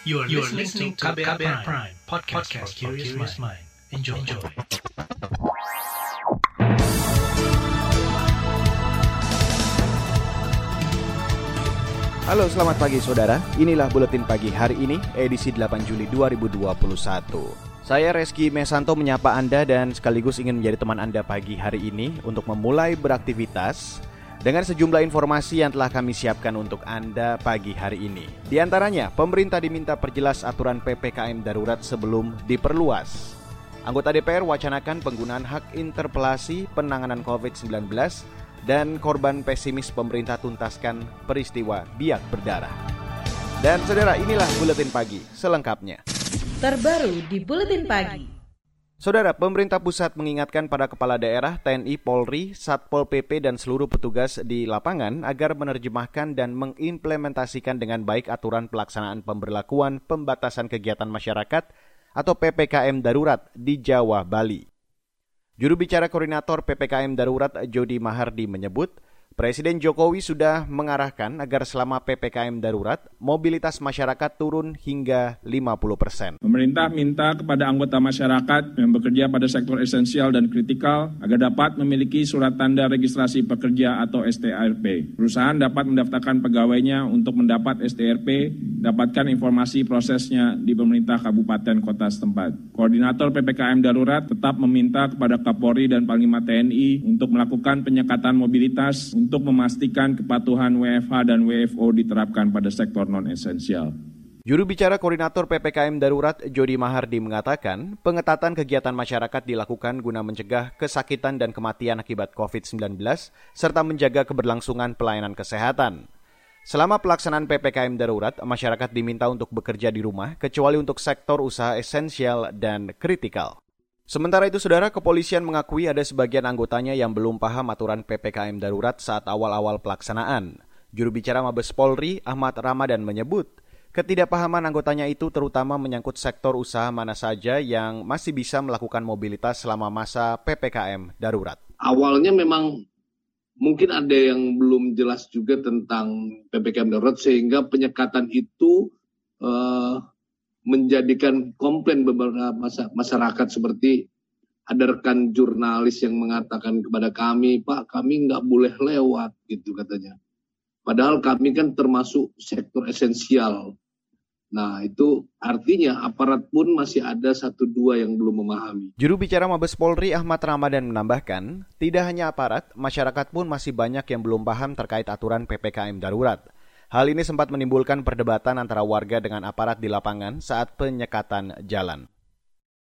You are, you are listening to KBR, KBR Prime, Prime podcast, podcast for curious mind. Enjoy. Enjoy. Halo, selamat pagi saudara. Inilah buletin pagi hari ini, edisi 8 Juli 2021. Saya Reski Mesanto menyapa Anda dan sekaligus ingin menjadi teman Anda pagi hari ini untuk memulai beraktivitas dengan sejumlah informasi yang telah kami siapkan untuk Anda pagi hari ini. Di antaranya, pemerintah diminta perjelas aturan PPKM darurat sebelum diperluas. Anggota DPR wacanakan penggunaan hak interpelasi penanganan COVID-19 dan korban pesimis pemerintah tuntaskan peristiwa biak berdarah. Dan saudara, inilah Buletin Pagi selengkapnya. Terbaru di Buletin Pagi. Saudara, pemerintah pusat mengingatkan pada kepala daerah, TNI, Polri, Satpol PP, dan seluruh petugas di lapangan agar menerjemahkan dan mengimplementasikan dengan baik aturan pelaksanaan pemberlakuan pembatasan kegiatan masyarakat atau PPKM darurat di Jawa, Bali. Juru bicara koordinator PPKM darurat Jody Mahardi menyebut, Presiden Jokowi sudah mengarahkan agar selama PPKM darurat, mobilitas masyarakat turun hingga 50 persen. Pemerintah minta kepada anggota masyarakat yang bekerja pada sektor esensial dan kritikal agar dapat memiliki surat tanda registrasi pekerja atau STRP. Perusahaan dapat mendaftarkan pegawainya untuk mendapat STRP, dapatkan informasi prosesnya di pemerintah kabupaten kota setempat. Koordinator PPKM darurat tetap meminta kepada Kapolri dan Panglima TNI untuk melakukan penyekatan mobilitas untuk memastikan kepatuhan WFH dan WFO diterapkan pada sektor non-esensial. Juru bicara koordinator PPKM Darurat Jody Mahardi mengatakan, pengetatan kegiatan masyarakat dilakukan guna mencegah kesakitan dan kematian akibat COVID-19 serta menjaga keberlangsungan pelayanan kesehatan. Selama pelaksanaan PPKM darurat, masyarakat diminta untuk bekerja di rumah kecuali untuk sektor usaha esensial dan kritikal. Sementara itu, saudara kepolisian mengakui ada sebagian anggotanya yang belum paham aturan PPKM darurat saat awal-awal pelaksanaan. Juru bicara Mabes Polri, Ahmad Ramadan menyebut, ketidakpahaman anggotanya itu terutama menyangkut sektor usaha mana saja yang masih bisa melakukan mobilitas selama masa PPKM darurat. Awalnya memang mungkin ada yang belum jelas juga tentang PPKM darurat sehingga penyekatan itu uh, menjadikan komplain beberapa masyarakat seperti ada rekan jurnalis yang mengatakan kepada kami, Pak, kami nggak boleh lewat, gitu katanya. Padahal kami kan termasuk sektor esensial. Nah, itu artinya aparat pun masih ada satu dua yang belum memahami. Juru bicara Mabes Polri Ahmad Ramadan menambahkan, tidak hanya aparat, masyarakat pun masih banyak yang belum paham terkait aturan PPKM darurat. Hal ini sempat menimbulkan perdebatan antara warga dengan aparat di lapangan saat penyekatan jalan.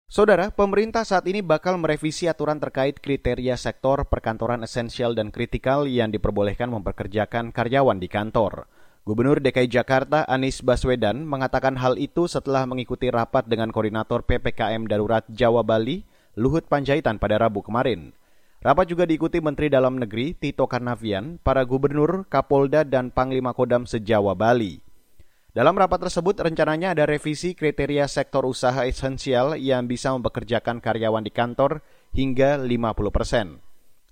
Saudara, pemerintah saat ini bakal merevisi aturan terkait kriteria sektor perkantoran esensial dan kritikal yang diperbolehkan memperkerjakan karyawan di kantor. Gubernur DKI Jakarta Anies Baswedan mengatakan hal itu setelah mengikuti rapat dengan koordinator PPKM Darurat Jawa Bali, Luhut Panjaitan pada Rabu kemarin. Rapat juga diikuti Menteri Dalam Negeri Tito Karnavian, para gubernur, Kapolda, dan Panglima Kodam sejawa Bali. Dalam rapat tersebut rencananya ada revisi kriteria sektor usaha esensial yang bisa mempekerjakan karyawan di kantor hingga 50 persen.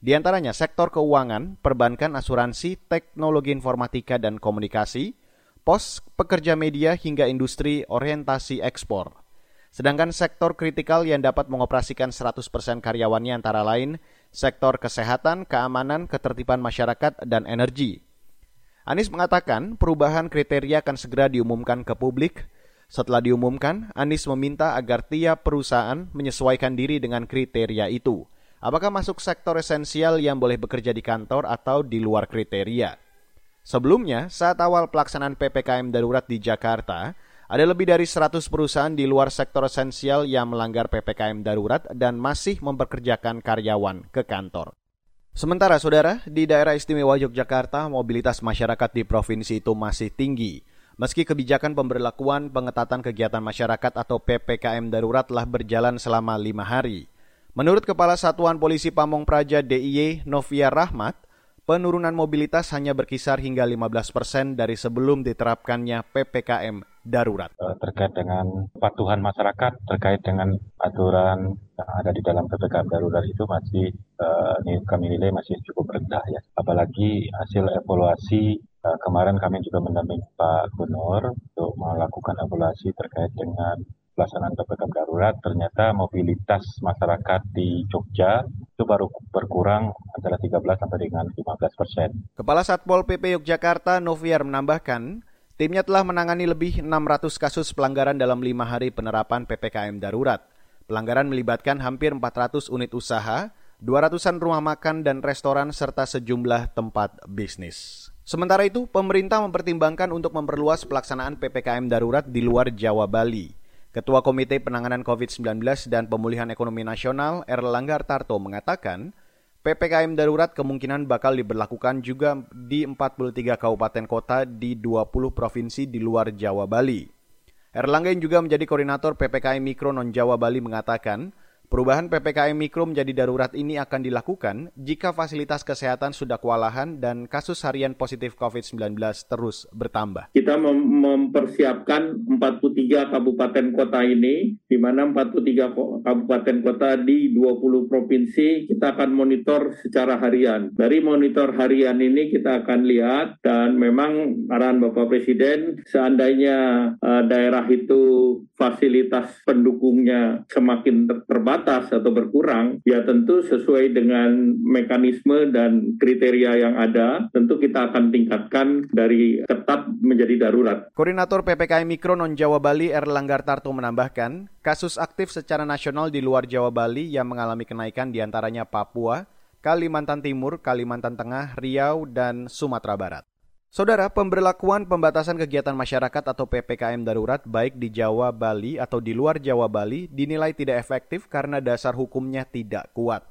Di antaranya sektor keuangan, perbankan, asuransi, teknologi informatika dan komunikasi, pos, pekerja media hingga industri orientasi ekspor. Sedangkan sektor kritikal yang dapat mengoperasikan 100% karyawannya antara lain sektor kesehatan, keamanan, ketertiban masyarakat, dan energi. Anies mengatakan perubahan kriteria akan segera diumumkan ke publik. Setelah diumumkan, Anies meminta agar tiap perusahaan menyesuaikan diri dengan kriteria itu. Apakah masuk sektor esensial yang boleh bekerja di kantor atau di luar kriteria? Sebelumnya, saat awal pelaksanaan PPKM darurat di Jakarta, ada lebih dari 100 perusahaan di luar sektor esensial yang melanggar PPKM darurat dan masih memperkerjakan karyawan ke kantor. Sementara saudara, di daerah istimewa Yogyakarta, mobilitas masyarakat di provinsi itu masih tinggi. Meski kebijakan pemberlakuan pengetatan kegiatan masyarakat atau PPKM darurat telah berjalan selama lima hari. Menurut Kepala Satuan Polisi Pamong Praja DIY Novia Rahmat, penurunan mobilitas hanya berkisar hingga 15 persen dari sebelum diterapkannya PPKM darurat. Eh, terkait dengan patuhan masyarakat terkait dengan aturan yang ada di dalam ppkm darurat itu masih uh, kami nilai masih cukup rendah ya. Apalagi hasil evaluasi Uh, kemarin kami juga mendampingi Pak Gubernur untuk melakukan evaluasi terkait dengan pelaksanaan PPKM darurat, ternyata mobilitas masyarakat di Jogja itu baru berkurang antara 13 sampai dengan 15 persen. Kepala Satpol PP Yogyakarta Noviar menambahkan, timnya telah menangani lebih 600 kasus pelanggaran dalam lima hari penerapan PPKM darurat. Pelanggaran melibatkan hampir 400 unit usaha, 200-an rumah makan dan restoran serta sejumlah tempat bisnis. Sementara itu, pemerintah mempertimbangkan untuk memperluas pelaksanaan PPKM darurat di luar Jawa Bali. Ketua Komite Penanganan COVID-19 dan Pemulihan Ekonomi Nasional Erlangga Tarto mengatakan, PPKM darurat kemungkinan bakal diberlakukan juga di 43 kabupaten kota di 20 provinsi di luar Jawa Bali. Erlangga yang juga menjadi koordinator PPKM Mikro Non Jawa Bali mengatakan, Perubahan PPKM Mikro menjadi darurat ini akan dilakukan jika fasilitas kesehatan sudah kewalahan dan kasus harian positif COVID-19 terus bertambah. Kita mem mempersiapkan 43 kabupaten kota ini, di mana 43 kabupaten kota di 20 provinsi kita akan monitor secara harian. Dari monitor harian ini kita akan lihat dan memang arahan Bapak Presiden seandainya uh, daerah itu fasilitas pendukungnya semakin ter terbatas terbatas atau berkurang, ya tentu sesuai dengan mekanisme dan kriteria yang ada, tentu kita akan tingkatkan dari ketat menjadi darurat. Koordinator PPKM Mikro Non Jawa Bali Erlanggar Tarto menambahkan, kasus aktif secara nasional di luar Jawa Bali yang mengalami kenaikan di antaranya Papua, Kalimantan Timur, Kalimantan Tengah, Riau, dan Sumatera Barat. Saudara, pemberlakuan pembatasan kegiatan masyarakat atau PPKM darurat baik di Jawa, Bali atau di luar Jawa, Bali dinilai tidak efektif karena dasar hukumnya tidak kuat.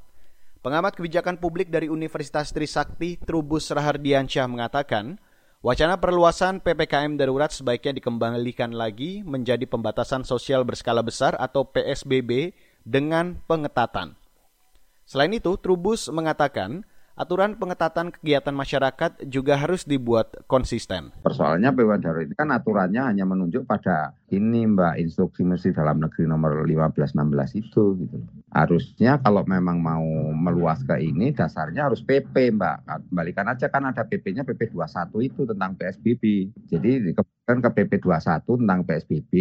Pengamat kebijakan publik dari Universitas Trisakti, Trubus Rahardiansyah mengatakan, wacana perluasan PPKM darurat sebaiknya dikembalikan lagi menjadi pembatasan sosial berskala besar atau PSBB dengan pengetatan. Selain itu, Trubus mengatakan, aturan pengetatan kegiatan masyarakat juga harus dibuat konsisten. Persoalannya PPKM darurat ini kan aturannya hanya menunjuk pada ini Mbak instruksi Menteri Dalam Negeri nomor 1516 itu gitu. Harusnya kalau memang mau meluas ke ini dasarnya harus PP Mbak. Kembalikan aja kan ada PP-nya PP 21 itu tentang PSBB. Jadi kan ke PP 21 tentang PSBB,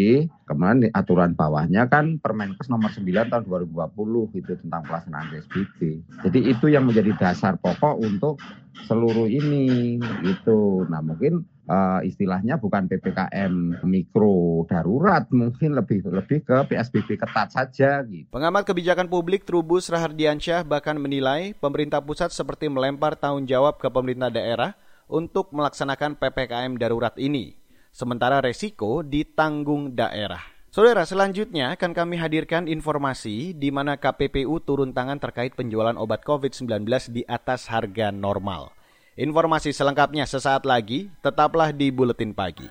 kemudian aturan bawahnya kan Permenkes nomor 9 tahun 2020 itu tentang pelaksanaan PSBB. Jadi itu yang menjadi dasar pokok untuk seluruh ini gitu. Nah mungkin uh, istilahnya bukan ppkm mikro darurat, mungkin lebih lebih ke psbb ketat saja. Gitu. Pengamat kebijakan publik Trubus Rahardiansyah bahkan menilai pemerintah pusat seperti melempar tanggung jawab ke pemerintah daerah untuk melaksanakan ppkm darurat ini, sementara resiko ditanggung daerah. Saudara, selanjutnya akan kami hadirkan informasi di mana KPPU turun tangan terkait penjualan obat COVID-19 di atas harga normal. Informasi selengkapnya sesaat lagi, tetaplah di Buletin Pagi.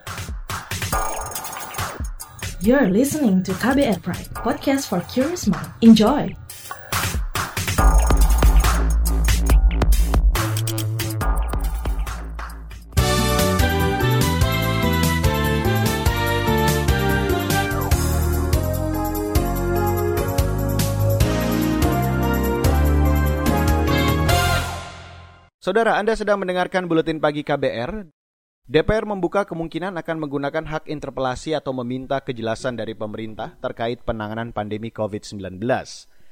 You're listening to KBR Pride, podcast for curious mind. Enjoy! Saudara, Anda sedang mendengarkan Buletin Pagi KBR. DPR membuka kemungkinan akan menggunakan hak interpelasi atau meminta kejelasan dari pemerintah terkait penanganan pandemi COVID-19.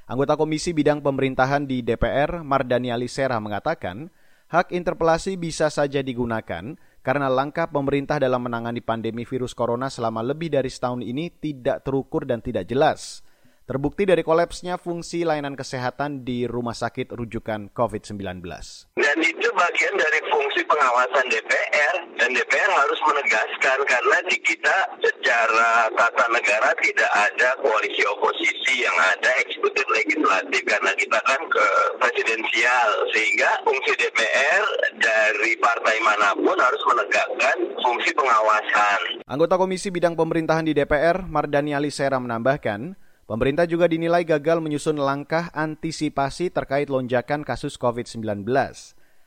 Anggota Komisi Bidang Pemerintahan di DPR, Mardani Alisera, mengatakan, hak interpelasi bisa saja digunakan karena langkah pemerintah dalam menangani pandemi virus corona selama lebih dari setahun ini tidak terukur dan tidak jelas. Terbukti dari kolapsnya fungsi layanan kesehatan di rumah sakit rujukan COVID-19. Dan itu bagian dari fungsi pengawasan DPR dan DPR harus menegaskan karena di kita secara tata negara tidak ada koalisi oposisi yang ada eksekutif legislatif karena kita kan ke presidensial sehingga fungsi DPR dari partai mana pun harus menegakkan fungsi pengawasan. Anggota Komisi Bidang Pemerintahan di DPR, Mardani Alisera menambahkan, Pemerintah juga dinilai gagal menyusun langkah antisipasi terkait lonjakan kasus COVID-19.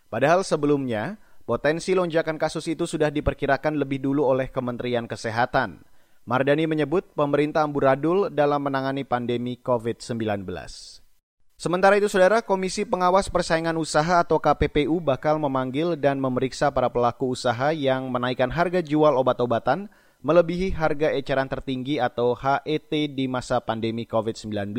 Padahal sebelumnya, potensi lonjakan kasus itu sudah diperkirakan lebih dulu oleh Kementerian Kesehatan. Mardani menyebut pemerintah amburadul dalam menangani pandemi COVID-19. Sementara itu, Saudara, Komisi Pengawas Persaingan Usaha atau KPPU bakal memanggil dan memeriksa para pelaku usaha yang menaikkan harga jual obat-obatan melebihi harga eceran tertinggi atau HET di masa pandemi COVID-19.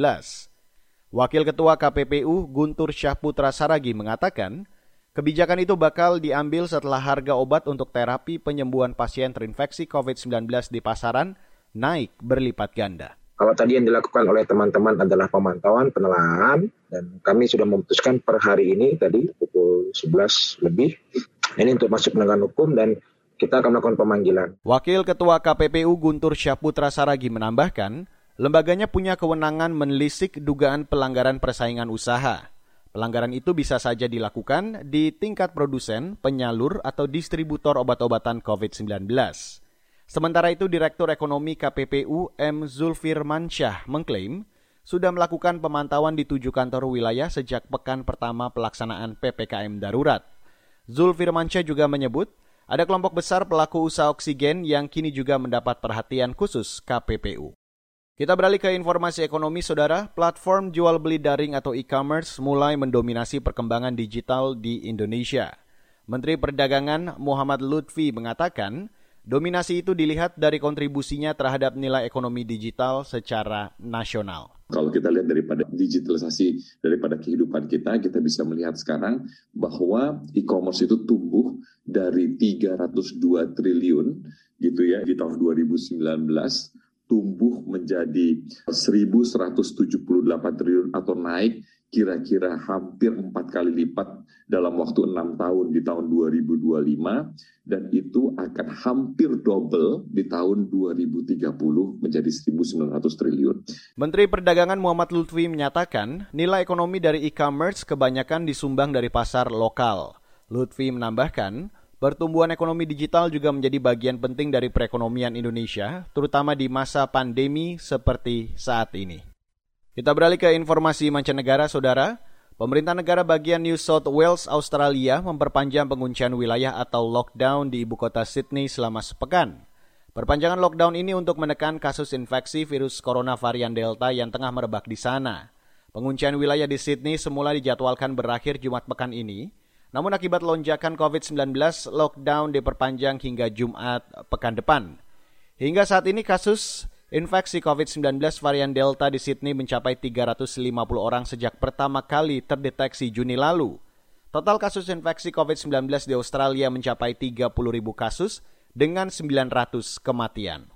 Wakil Ketua KPPU Guntur Syahputra Saragi mengatakan, kebijakan itu bakal diambil setelah harga obat untuk terapi penyembuhan pasien terinfeksi COVID-19 di pasaran naik berlipat ganda. Kalau tadi yang dilakukan oleh teman-teman adalah pemantauan, penelaahan, dan kami sudah memutuskan per hari ini tadi pukul 11 lebih, ini untuk masuk penegakan hukum dan kita akan melakukan pemanggilan. Wakil Ketua KPPU Guntur Syahputra Saragi menambahkan, lembaganya punya kewenangan menelisik dugaan pelanggaran persaingan usaha. Pelanggaran itu bisa saja dilakukan di tingkat produsen, penyalur, atau distributor obat-obatan COVID-19. Sementara itu, Direktur Ekonomi KPPU M. Zulfirmansyah mengklaim sudah melakukan pemantauan di tujuh kantor wilayah sejak pekan pertama pelaksanaan PPKM darurat. Zulfirmansyah juga menyebut ada kelompok besar pelaku usaha oksigen yang kini juga mendapat perhatian khusus KPPU. Kita beralih ke informasi ekonomi, saudara. Platform jual beli daring atau e-commerce mulai mendominasi perkembangan digital di Indonesia. Menteri Perdagangan Muhammad Lutfi mengatakan, Dominasi itu dilihat dari kontribusinya terhadap nilai ekonomi digital secara nasional. Kalau kita lihat daripada digitalisasi daripada kehidupan kita, kita bisa melihat sekarang bahwa e-commerce itu tumbuh dari 302 triliun gitu ya di tahun 2019 tumbuh menjadi 1.178 triliun atau naik kira-kira hampir empat kali lipat dalam waktu enam tahun di tahun 2025 dan itu akan hampir double di tahun 2030 menjadi 1.900 triliun. Menteri Perdagangan Muhammad Lutfi menyatakan nilai ekonomi dari e-commerce kebanyakan disumbang dari pasar lokal. Lutfi menambahkan, pertumbuhan ekonomi digital juga menjadi bagian penting dari perekonomian Indonesia, terutama di masa pandemi seperti saat ini. Kita beralih ke informasi mancanegara, saudara. Pemerintah negara bagian New South Wales, Australia memperpanjang penguncian wilayah atau lockdown di ibu kota Sydney selama sepekan. Perpanjangan lockdown ini untuk menekan kasus infeksi virus corona varian Delta yang tengah merebak di sana. Penguncian wilayah di Sydney semula dijadwalkan berakhir Jumat pekan ini, namun akibat lonjakan COVID-19, lockdown diperpanjang hingga Jumat pekan depan. Hingga saat ini kasus Infeksi COVID-19 varian Delta di Sydney mencapai 350 orang sejak pertama kali terdeteksi Juni lalu. Total kasus infeksi COVID-19 di Australia mencapai 30 ribu kasus dengan 900 kematian.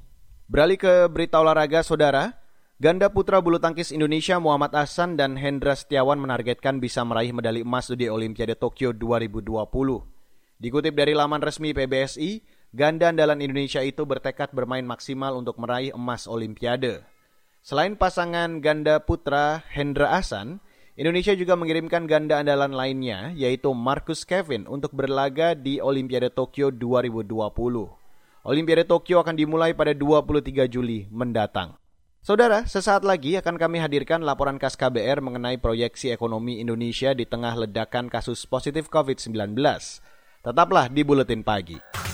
Beralih ke berita olahraga, saudara. Ganda putra bulu tangkis Indonesia Muhammad Ahsan dan Hendra Setiawan menargetkan bisa meraih medali emas di Olimpiade Tokyo 2020. Dikutip dari laman resmi PBSI, ganda andalan Indonesia itu bertekad bermain maksimal untuk meraih emas Olimpiade. Selain pasangan ganda putra Hendra Asan, Indonesia juga mengirimkan ganda andalan lainnya, yaitu Marcus Kevin untuk berlaga di Olimpiade Tokyo 2020. Olimpiade Tokyo akan dimulai pada 23 Juli mendatang. Saudara, sesaat lagi akan kami hadirkan laporan khas KBR mengenai proyeksi ekonomi Indonesia di tengah ledakan kasus positif COVID-19. Tetaplah di Buletin Pagi.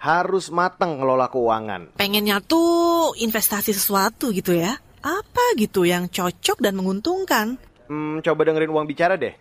harus matang ngelola keuangan. Pengennya tuh investasi sesuatu gitu ya. Apa gitu yang cocok dan menguntungkan? Hmm, coba dengerin uang bicara deh.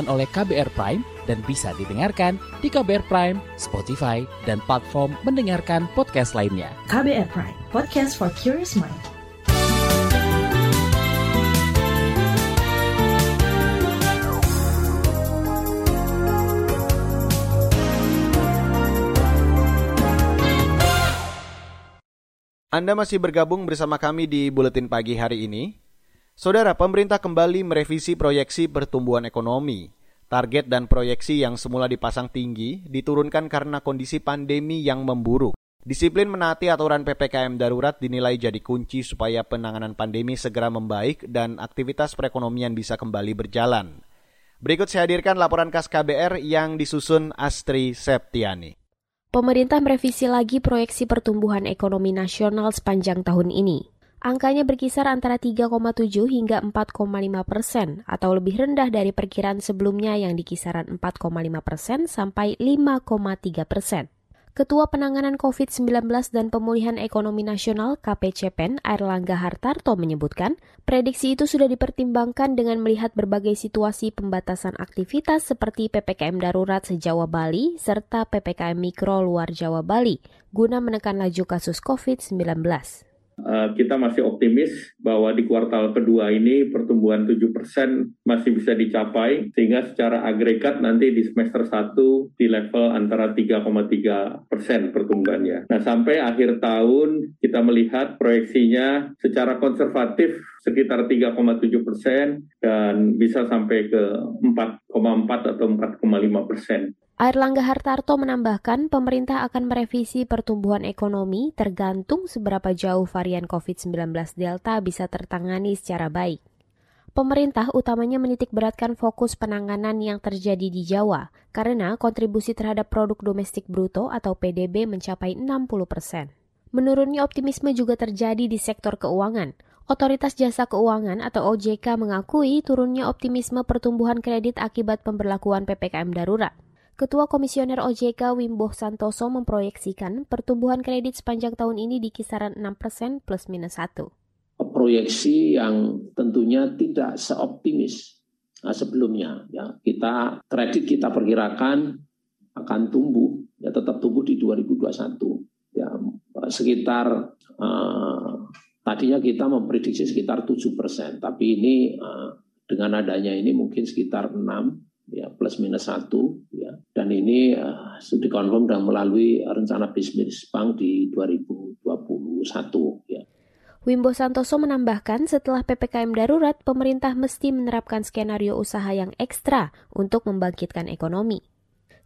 dipersembahkan oleh KBR Prime dan bisa didengarkan di KBR Prime, Spotify, dan platform mendengarkan podcast lainnya. KBR Prime, podcast for curious mind. Anda masih bergabung bersama kami di Buletin Pagi hari ini. Saudara, pemerintah kembali merevisi proyeksi pertumbuhan ekonomi. Target dan proyeksi yang semula dipasang tinggi diturunkan karena kondisi pandemi yang memburuk. Disiplin menaati aturan PPKM darurat dinilai jadi kunci supaya penanganan pandemi segera membaik dan aktivitas perekonomian bisa kembali berjalan. Berikut saya hadirkan laporan khas KBR yang disusun Astri Septiani. Pemerintah merevisi lagi proyeksi pertumbuhan ekonomi nasional sepanjang tahun ini. Angkanya berkisar antara 3,7 hingga 4,5 persen atau lebih rendah dari perkiraan sebelumnya yang di kisaran 4,5 persen sampai 5,3 persen. Ketua Penanganan COVID-19 dan Pemulihan Ekonomi Nasional KPCPEN Airlangga Hartarto menyebutkan, prediksi itu sudah dipertimbangkan dengan melihat berbagai situasi pembatasan aktivitas seperti PPKM darurat sejauh Bali serta PPKM mikro luar Jawa Bali guna menekan laju kasus COVID-19. Eh, kita masih optimis bahwa di kuartal kedua ini pertumbuhan 7% masih bisa dicapai sehingga secara agregat nanti di semester 1 di level antara 3,3 persen pertumbuhannya. Nah sampai akhir tahun kita melihat proyeksinya secara konservatif sekitar 3,7 persen dan bisa sampai ke 4,4 atau 4,5 persen. Airlangga Hartarto menambahkan pemerintah akan merevisi pertumbuhan ekonomi tergantung seberapa jauh varian COVID-19 Delta bisa tertangani secara baik. Pemerintah utamanya menitik beratkan fokus penanganan yang terjadi di Jawa karena kontribusi terhadap produk domestik bruto atau PDB mencapai 60 persen. Menurunnya optimisme juga terjadi di sektor keuangan. Otoritas Jasa Keuangan atau OJK mengakui turunnya optimisme pertumbuhan kredit akibat pemberlakuan PPKM darurat. Ketua Komisioner OJK Wimbo Santoso memproyeksikan pertumbuhan kredit sepanjang tahun ini di kisaran 6 persen plus minus 1. Proyeksi yang tentunya tidak seoptimis nah, sebelumnya. Ya, kita kredit kita perkirakan akan tumbuh, ya tetap tumbuh di 2021. Ya, sekitar uh, tadinya kita memprediksi sekitar 7 persen, tapi ini uh, dengan adanya ini mungkin sekitar 6 ya plus minus satu ya dan ini uh, sudah dikonfirm dan melalui rencana bisnis bank di 2021 ya. Wimbo Santoso menambahkan setelah PPKM darurat, pemerintah mesti menerapkan skenario usaha yang ekstra untuk membangkitkan ekonomi.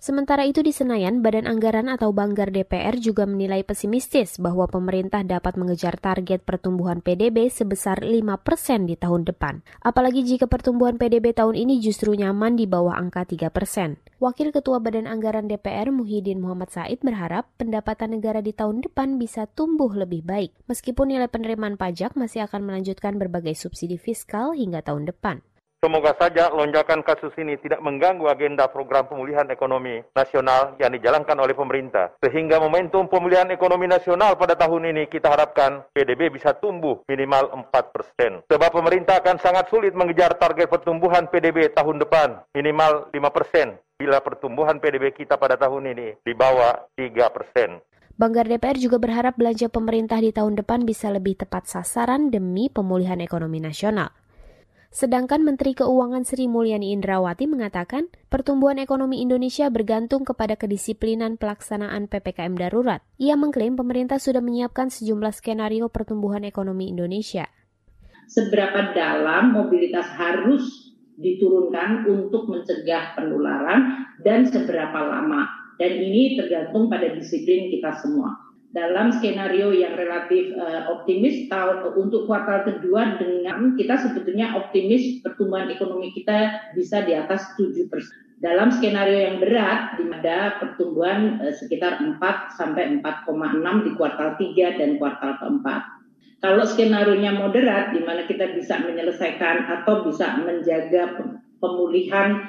Sementara itu di Senayan, Badan Anggaran atau Banggar DPR juga menilai pesimistis bahwa pemerintah dapat mengejar target pertumbuhan PDB sebesar 5% di tahun depan. Apalagi jika pertumbuhan PDB tahun ini justru nyaman di bawah angka 3%. Wakil Ketua Badan Anggaran DPR Muhyiddin Muhammad Said berharap pendapatan negara di tahun depan bisa tumbuh lebih baik, meskipun nilai penerimaan pajak masih akan melanjutkan berbagai subsidi fiskal hingga tahun depan. Semoga saja lonjakan kasus ini tidak mengganggu agenda program pemulihan ekonomi nasional yang dijalankan oleh pemerintah. Sehingga momentum pemulihan ekonomi nasional pada tahun ini kita harapkan PDB bisa tumbuh minimal 4 persen. Sebab pemerintah akan sangat sulit mengejar target pertumbuhan PDB tahun depan minimal 5 persen bila pertumbuhan PDB kita pada tahun ini di bawah 3 persen. Banggar DPR juga berharap belanja pemerintah di tahun depan bisa lebih tepat sasaran demi pemulihan ekonomi nasional. Sedangkan Menteri Keuangan Sri Mulyani Indrawati mengatakan pertumbuhan ekonomi Indonesia bergantung kepada kedisiplinan pelaksanaan PPKM darurat. Ia mengklaim pemerintah sudah menyiapkan sejumlah skenario pertumbuhan ekonomi Indonesia. Seberapa dalam mobilitas harus diturunkan untuk mencegah penularan dan seberapa lama. Dan ini tergantung pada disiplin kita semua dalam skenario yang relatif uh, optimis tahun untuk kuartal kedua dengan kita sebetulnya optimis pertumbuhan ekonomi kita bisa di atas 7 persen. Dalam skenario yang berat di mana pertumbuhan uh, sekitar 4 sampai 4,6 di kuartal 3 dan kuartal keempat. Kalau skenario nya moderat di mana kita bisa menyelesaikan atau bisa menjaga pemulihan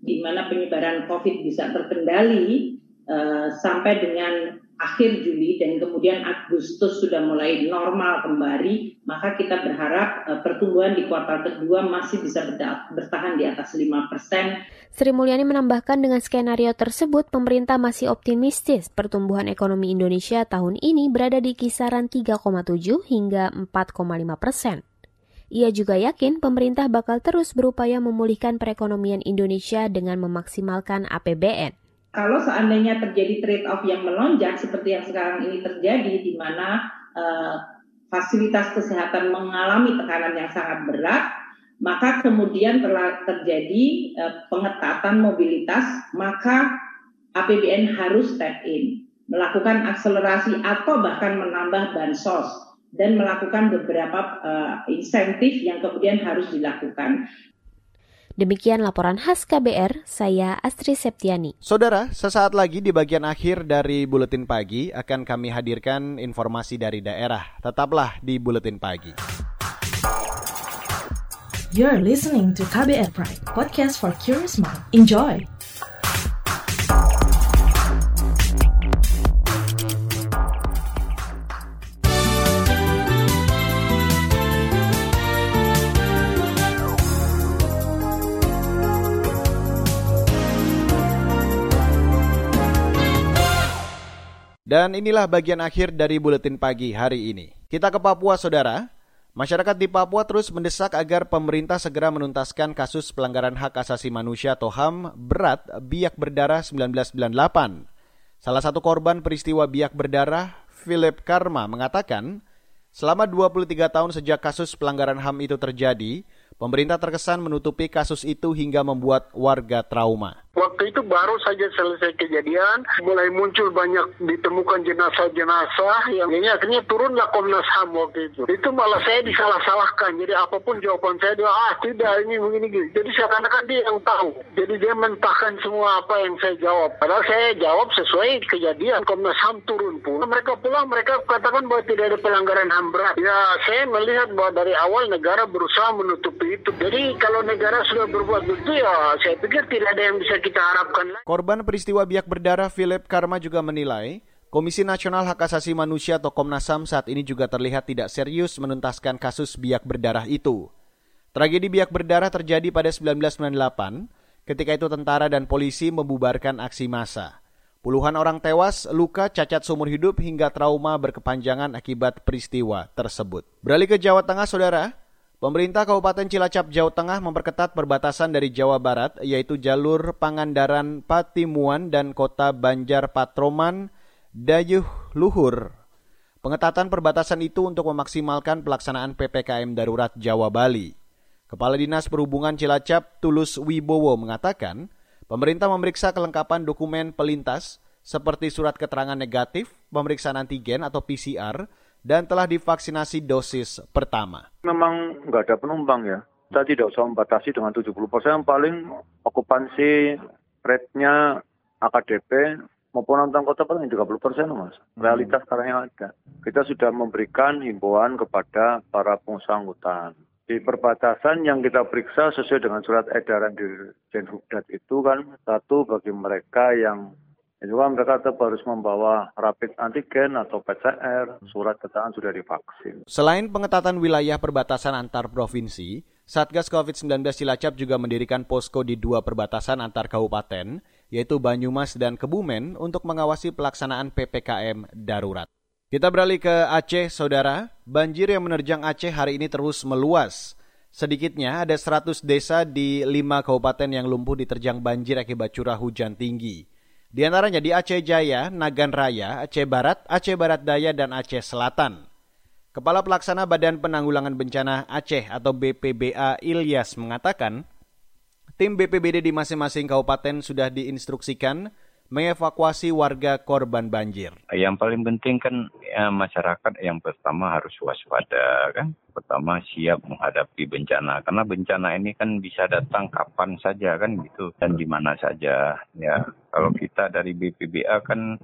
di mana penyebaran COVID bisa terkendali uh, sampai dengan akhir Juli dan kemudian Agustus sudah mulai normal kembali, maka kita berharap uh, pertumbuhan di kuartal kedua masih bisa bertahan di atas 5 persen. Sri Mulyani menambahkan dengan skenario tersebut, pemerintah masih optimistis pertumbuhan ekonomi Indonesia tahun ini berada di kisaran 3,7 hingga 4,5 persen. Ia juga yakin pemerintah bakal terus berupaya memulihkan perekonomian Indonesia dengan memaksimalkan APBN kalau seandainya terjadi trade off yang melonjak seperti yang sekarang ini terjadi di mana uh, fasilitas kesehatan mengalami tekanan yang sangat berat, maka kemudian telah terjadi uh, pengetatan mobilitas, maka APBN harus step in, melakukan akselerasi atau bahkan menambah bansos dan melakukan beberapa uh, insentif yang kemudian harus dilakukan. Demikian laporan khas KBR, saya Astri Septiani. Saudara, sesaat lagi di bagian akhir dari Buletin Pagi akan kami hadirkan informasi dari daerah. Tetaplah di Buletin Pagi. You're listening to KBR Pride, podcast for curious mind. Enjoy! Dan inilah bagian akhir dari buletin pagi hari ini. Kita ke Papua, saudara. Masyarakat di Papua terus mendesak agar pemerintah segera menuntaskan kasus pelanggaran hak asasi manusia atau HAM berat biak berdarah 1998. Salah satu korban peristiwa biak berdarah, Philip Karma, mengatakan, selama 23 tahun sejak kasus pelanggaran HAM itu terjadi, pemerintah terkesan menutupi kasus itu hingga membuat warga trauma. Waktu itu baru saja selesai kejadian, mulai muncul banyak ditemukan jenazah-jenazah yang ini akhirnya turunlah Komnas HAM waktu itu. Itu malah saya disalah-salahkan. Jadi apa pun jawaban saya dia ah tidak ini begini gitu. Jadi seakan-akan dia yang tahu. Jadi dia mentahkan semua apa yang saya jawab. Padahal saya jawab sesuai kejadian Komnas HAM turun pun. Mereka pulang mereka katakan bahwa tidak ada pelanggaran HAM berat. Ya saya melihat bahwa dari awal negara berusaha menutupi itu. Jadi kalau negara sudah berbuat begitu ya saya pikir tidak ada yang bisa kita harapkan. Korban peristiwa biak berdarah Philip Karma juga menilai Komisi Nasional Hak Asasi Manusia atau Komnas HAM saat ini juga terlihat tidak serius menuntaskan kasus biak berdarah itu. Tragedi biak berdarah terjadi pada 1998 ketika itu tentara dan polisi membubarkan aksi massa. Puluhan orang tewas, luka, cacat seumur hidup hingga trauma berkepanjangan akibat peristiwa tersebut. Beralih ke Jawa Tengah, saudara. Pemerintah Kabupaten Cilacap, Jawa Tengah memperketat perbatasan dari Jawa Barat, yaitu jalur Pangandaran Patimuan dan kota Banjar Patroman, Dayuh Luhur. Pengetatan perbatasan itu untuk memaksimalkan pelaksanaan PPKM Darurat Jawa Bali. Kepala Dinas Perhubungan Cilacap, Tulus Wibowo mengatakan, pemerintah memeriksa kelengkapan dokumen pelintas seperti surat keterangan negatif, pemeriksaan antigen atau PCR, dan telah divaksinasi dosis pertama. Memang nggak ada penumpang ya. Kita tidak usah membatasi dengan 70 persen, paling okupansi rate-nya AKDP maupun antar kota paling 30 persen mas. Realitas hmm. sekarang yang ada. Kita sudah memberikan himbauan kepada para pengusaha angkutan. Di perbatasan yang kita periksa sesuai dengan surat edaran di Jenhubdat itu kan satu bagi mereka yang juga mereka tetap harus membawa rapid antigen atau PCR, surat keterangan sudah divaksin. Selain pengetatan wilayah perbatasan antar provinsi, Satgas COVID-19 Cilacap juga mendirikan posko di dua perbatasan antar kabupaten, yaitu Banyumas dan Kebumen untuk mengawasi pelaksanaan PPKM darurat. Kita beralih ke Aceh, Saudara. Banjir yang menerjang Aceh hari ini terus meluas. Sedikitnya ada 100 desa di lima kabupaten yang lumpuh diterjang banjir akibat curah hujan tinggi. Di antaranya di Aceh Jaya, Nagan Raya, Aceh Barat, Aceh Barat Daya, dan Aceh Selatan. Kepala Pelaksana Badan Penanggulangan Bencana Aceh atau BPBA Ilyas mengatakan, tim BPBD di masing-masing kabupaten sudah diinstruksikan mengevakuasi warga korban banjir. Yang paling penting kan ya, masyarakat yang pertama harus waspada kan? Pertama siap menghadapi bencana. Karena bencana ini kan bisa datang kapan saja kan gitu? Dan di mana saja ya. Kalau kita dari BPBA kan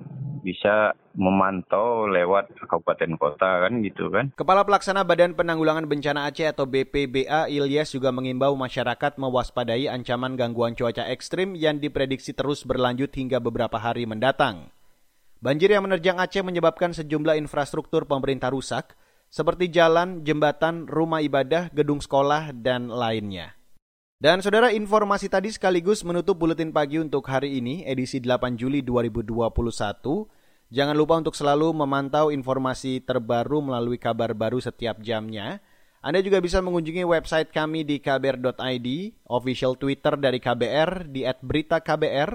bisa memantau lewat kabupaten kota kan gitu kan. Kepala Pelaksana Badan Penanggulangan Bencana Aceh atau BPBA Ilyas juga mengimbau masyarakat mewaspadai ancaman gangguan cuaca ekstrim yang diprediksi terus berlanjut hingga beberapa hari mendatang. Banjir yang menerjang Aceh menyebabkan sejumlah infrastruktur pemerintah rusak, seperti jalan, jembatan, rumah ibadah, gedung sekolah, dan lainnya. Dan saudara informasi tadi sekaligus menutup buletin pagi untuk hari ini, edisi 8 Juli 2021. Jangan lupa untuk selalu memantau informasi terbaru melalui kabar baru setiap jamnya. Anda juga bisa mengunjungi website kami di kbr.id, official Twitter dari KBR di @beritaKBR,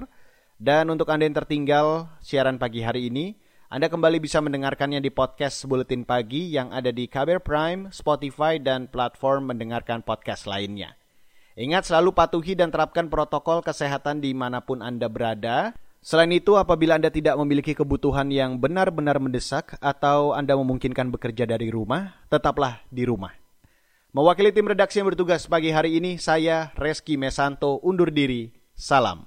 dan untuk Anda yang tertinggal siaran pagi hari ini, Anda kembali bisa mendengarkannya di podcast Buletin Pagi yang ada di KBR Prime, Spotify, dan platform mendengarkan podcast lainnya. Ingat selalu patuhi dan terapkan protokol kesehatan di mana pun Anda berada. Selain itu, apabila Anda tidak memiliki kebutuhan yang benar-benar mendesak atau Anda memungkinkan bekerja dari rumah, tetaplah di rumah. Mewakili tim redaksi yang bertugas pagi hari ini, saya Reski Mesanto undur diri. Salam.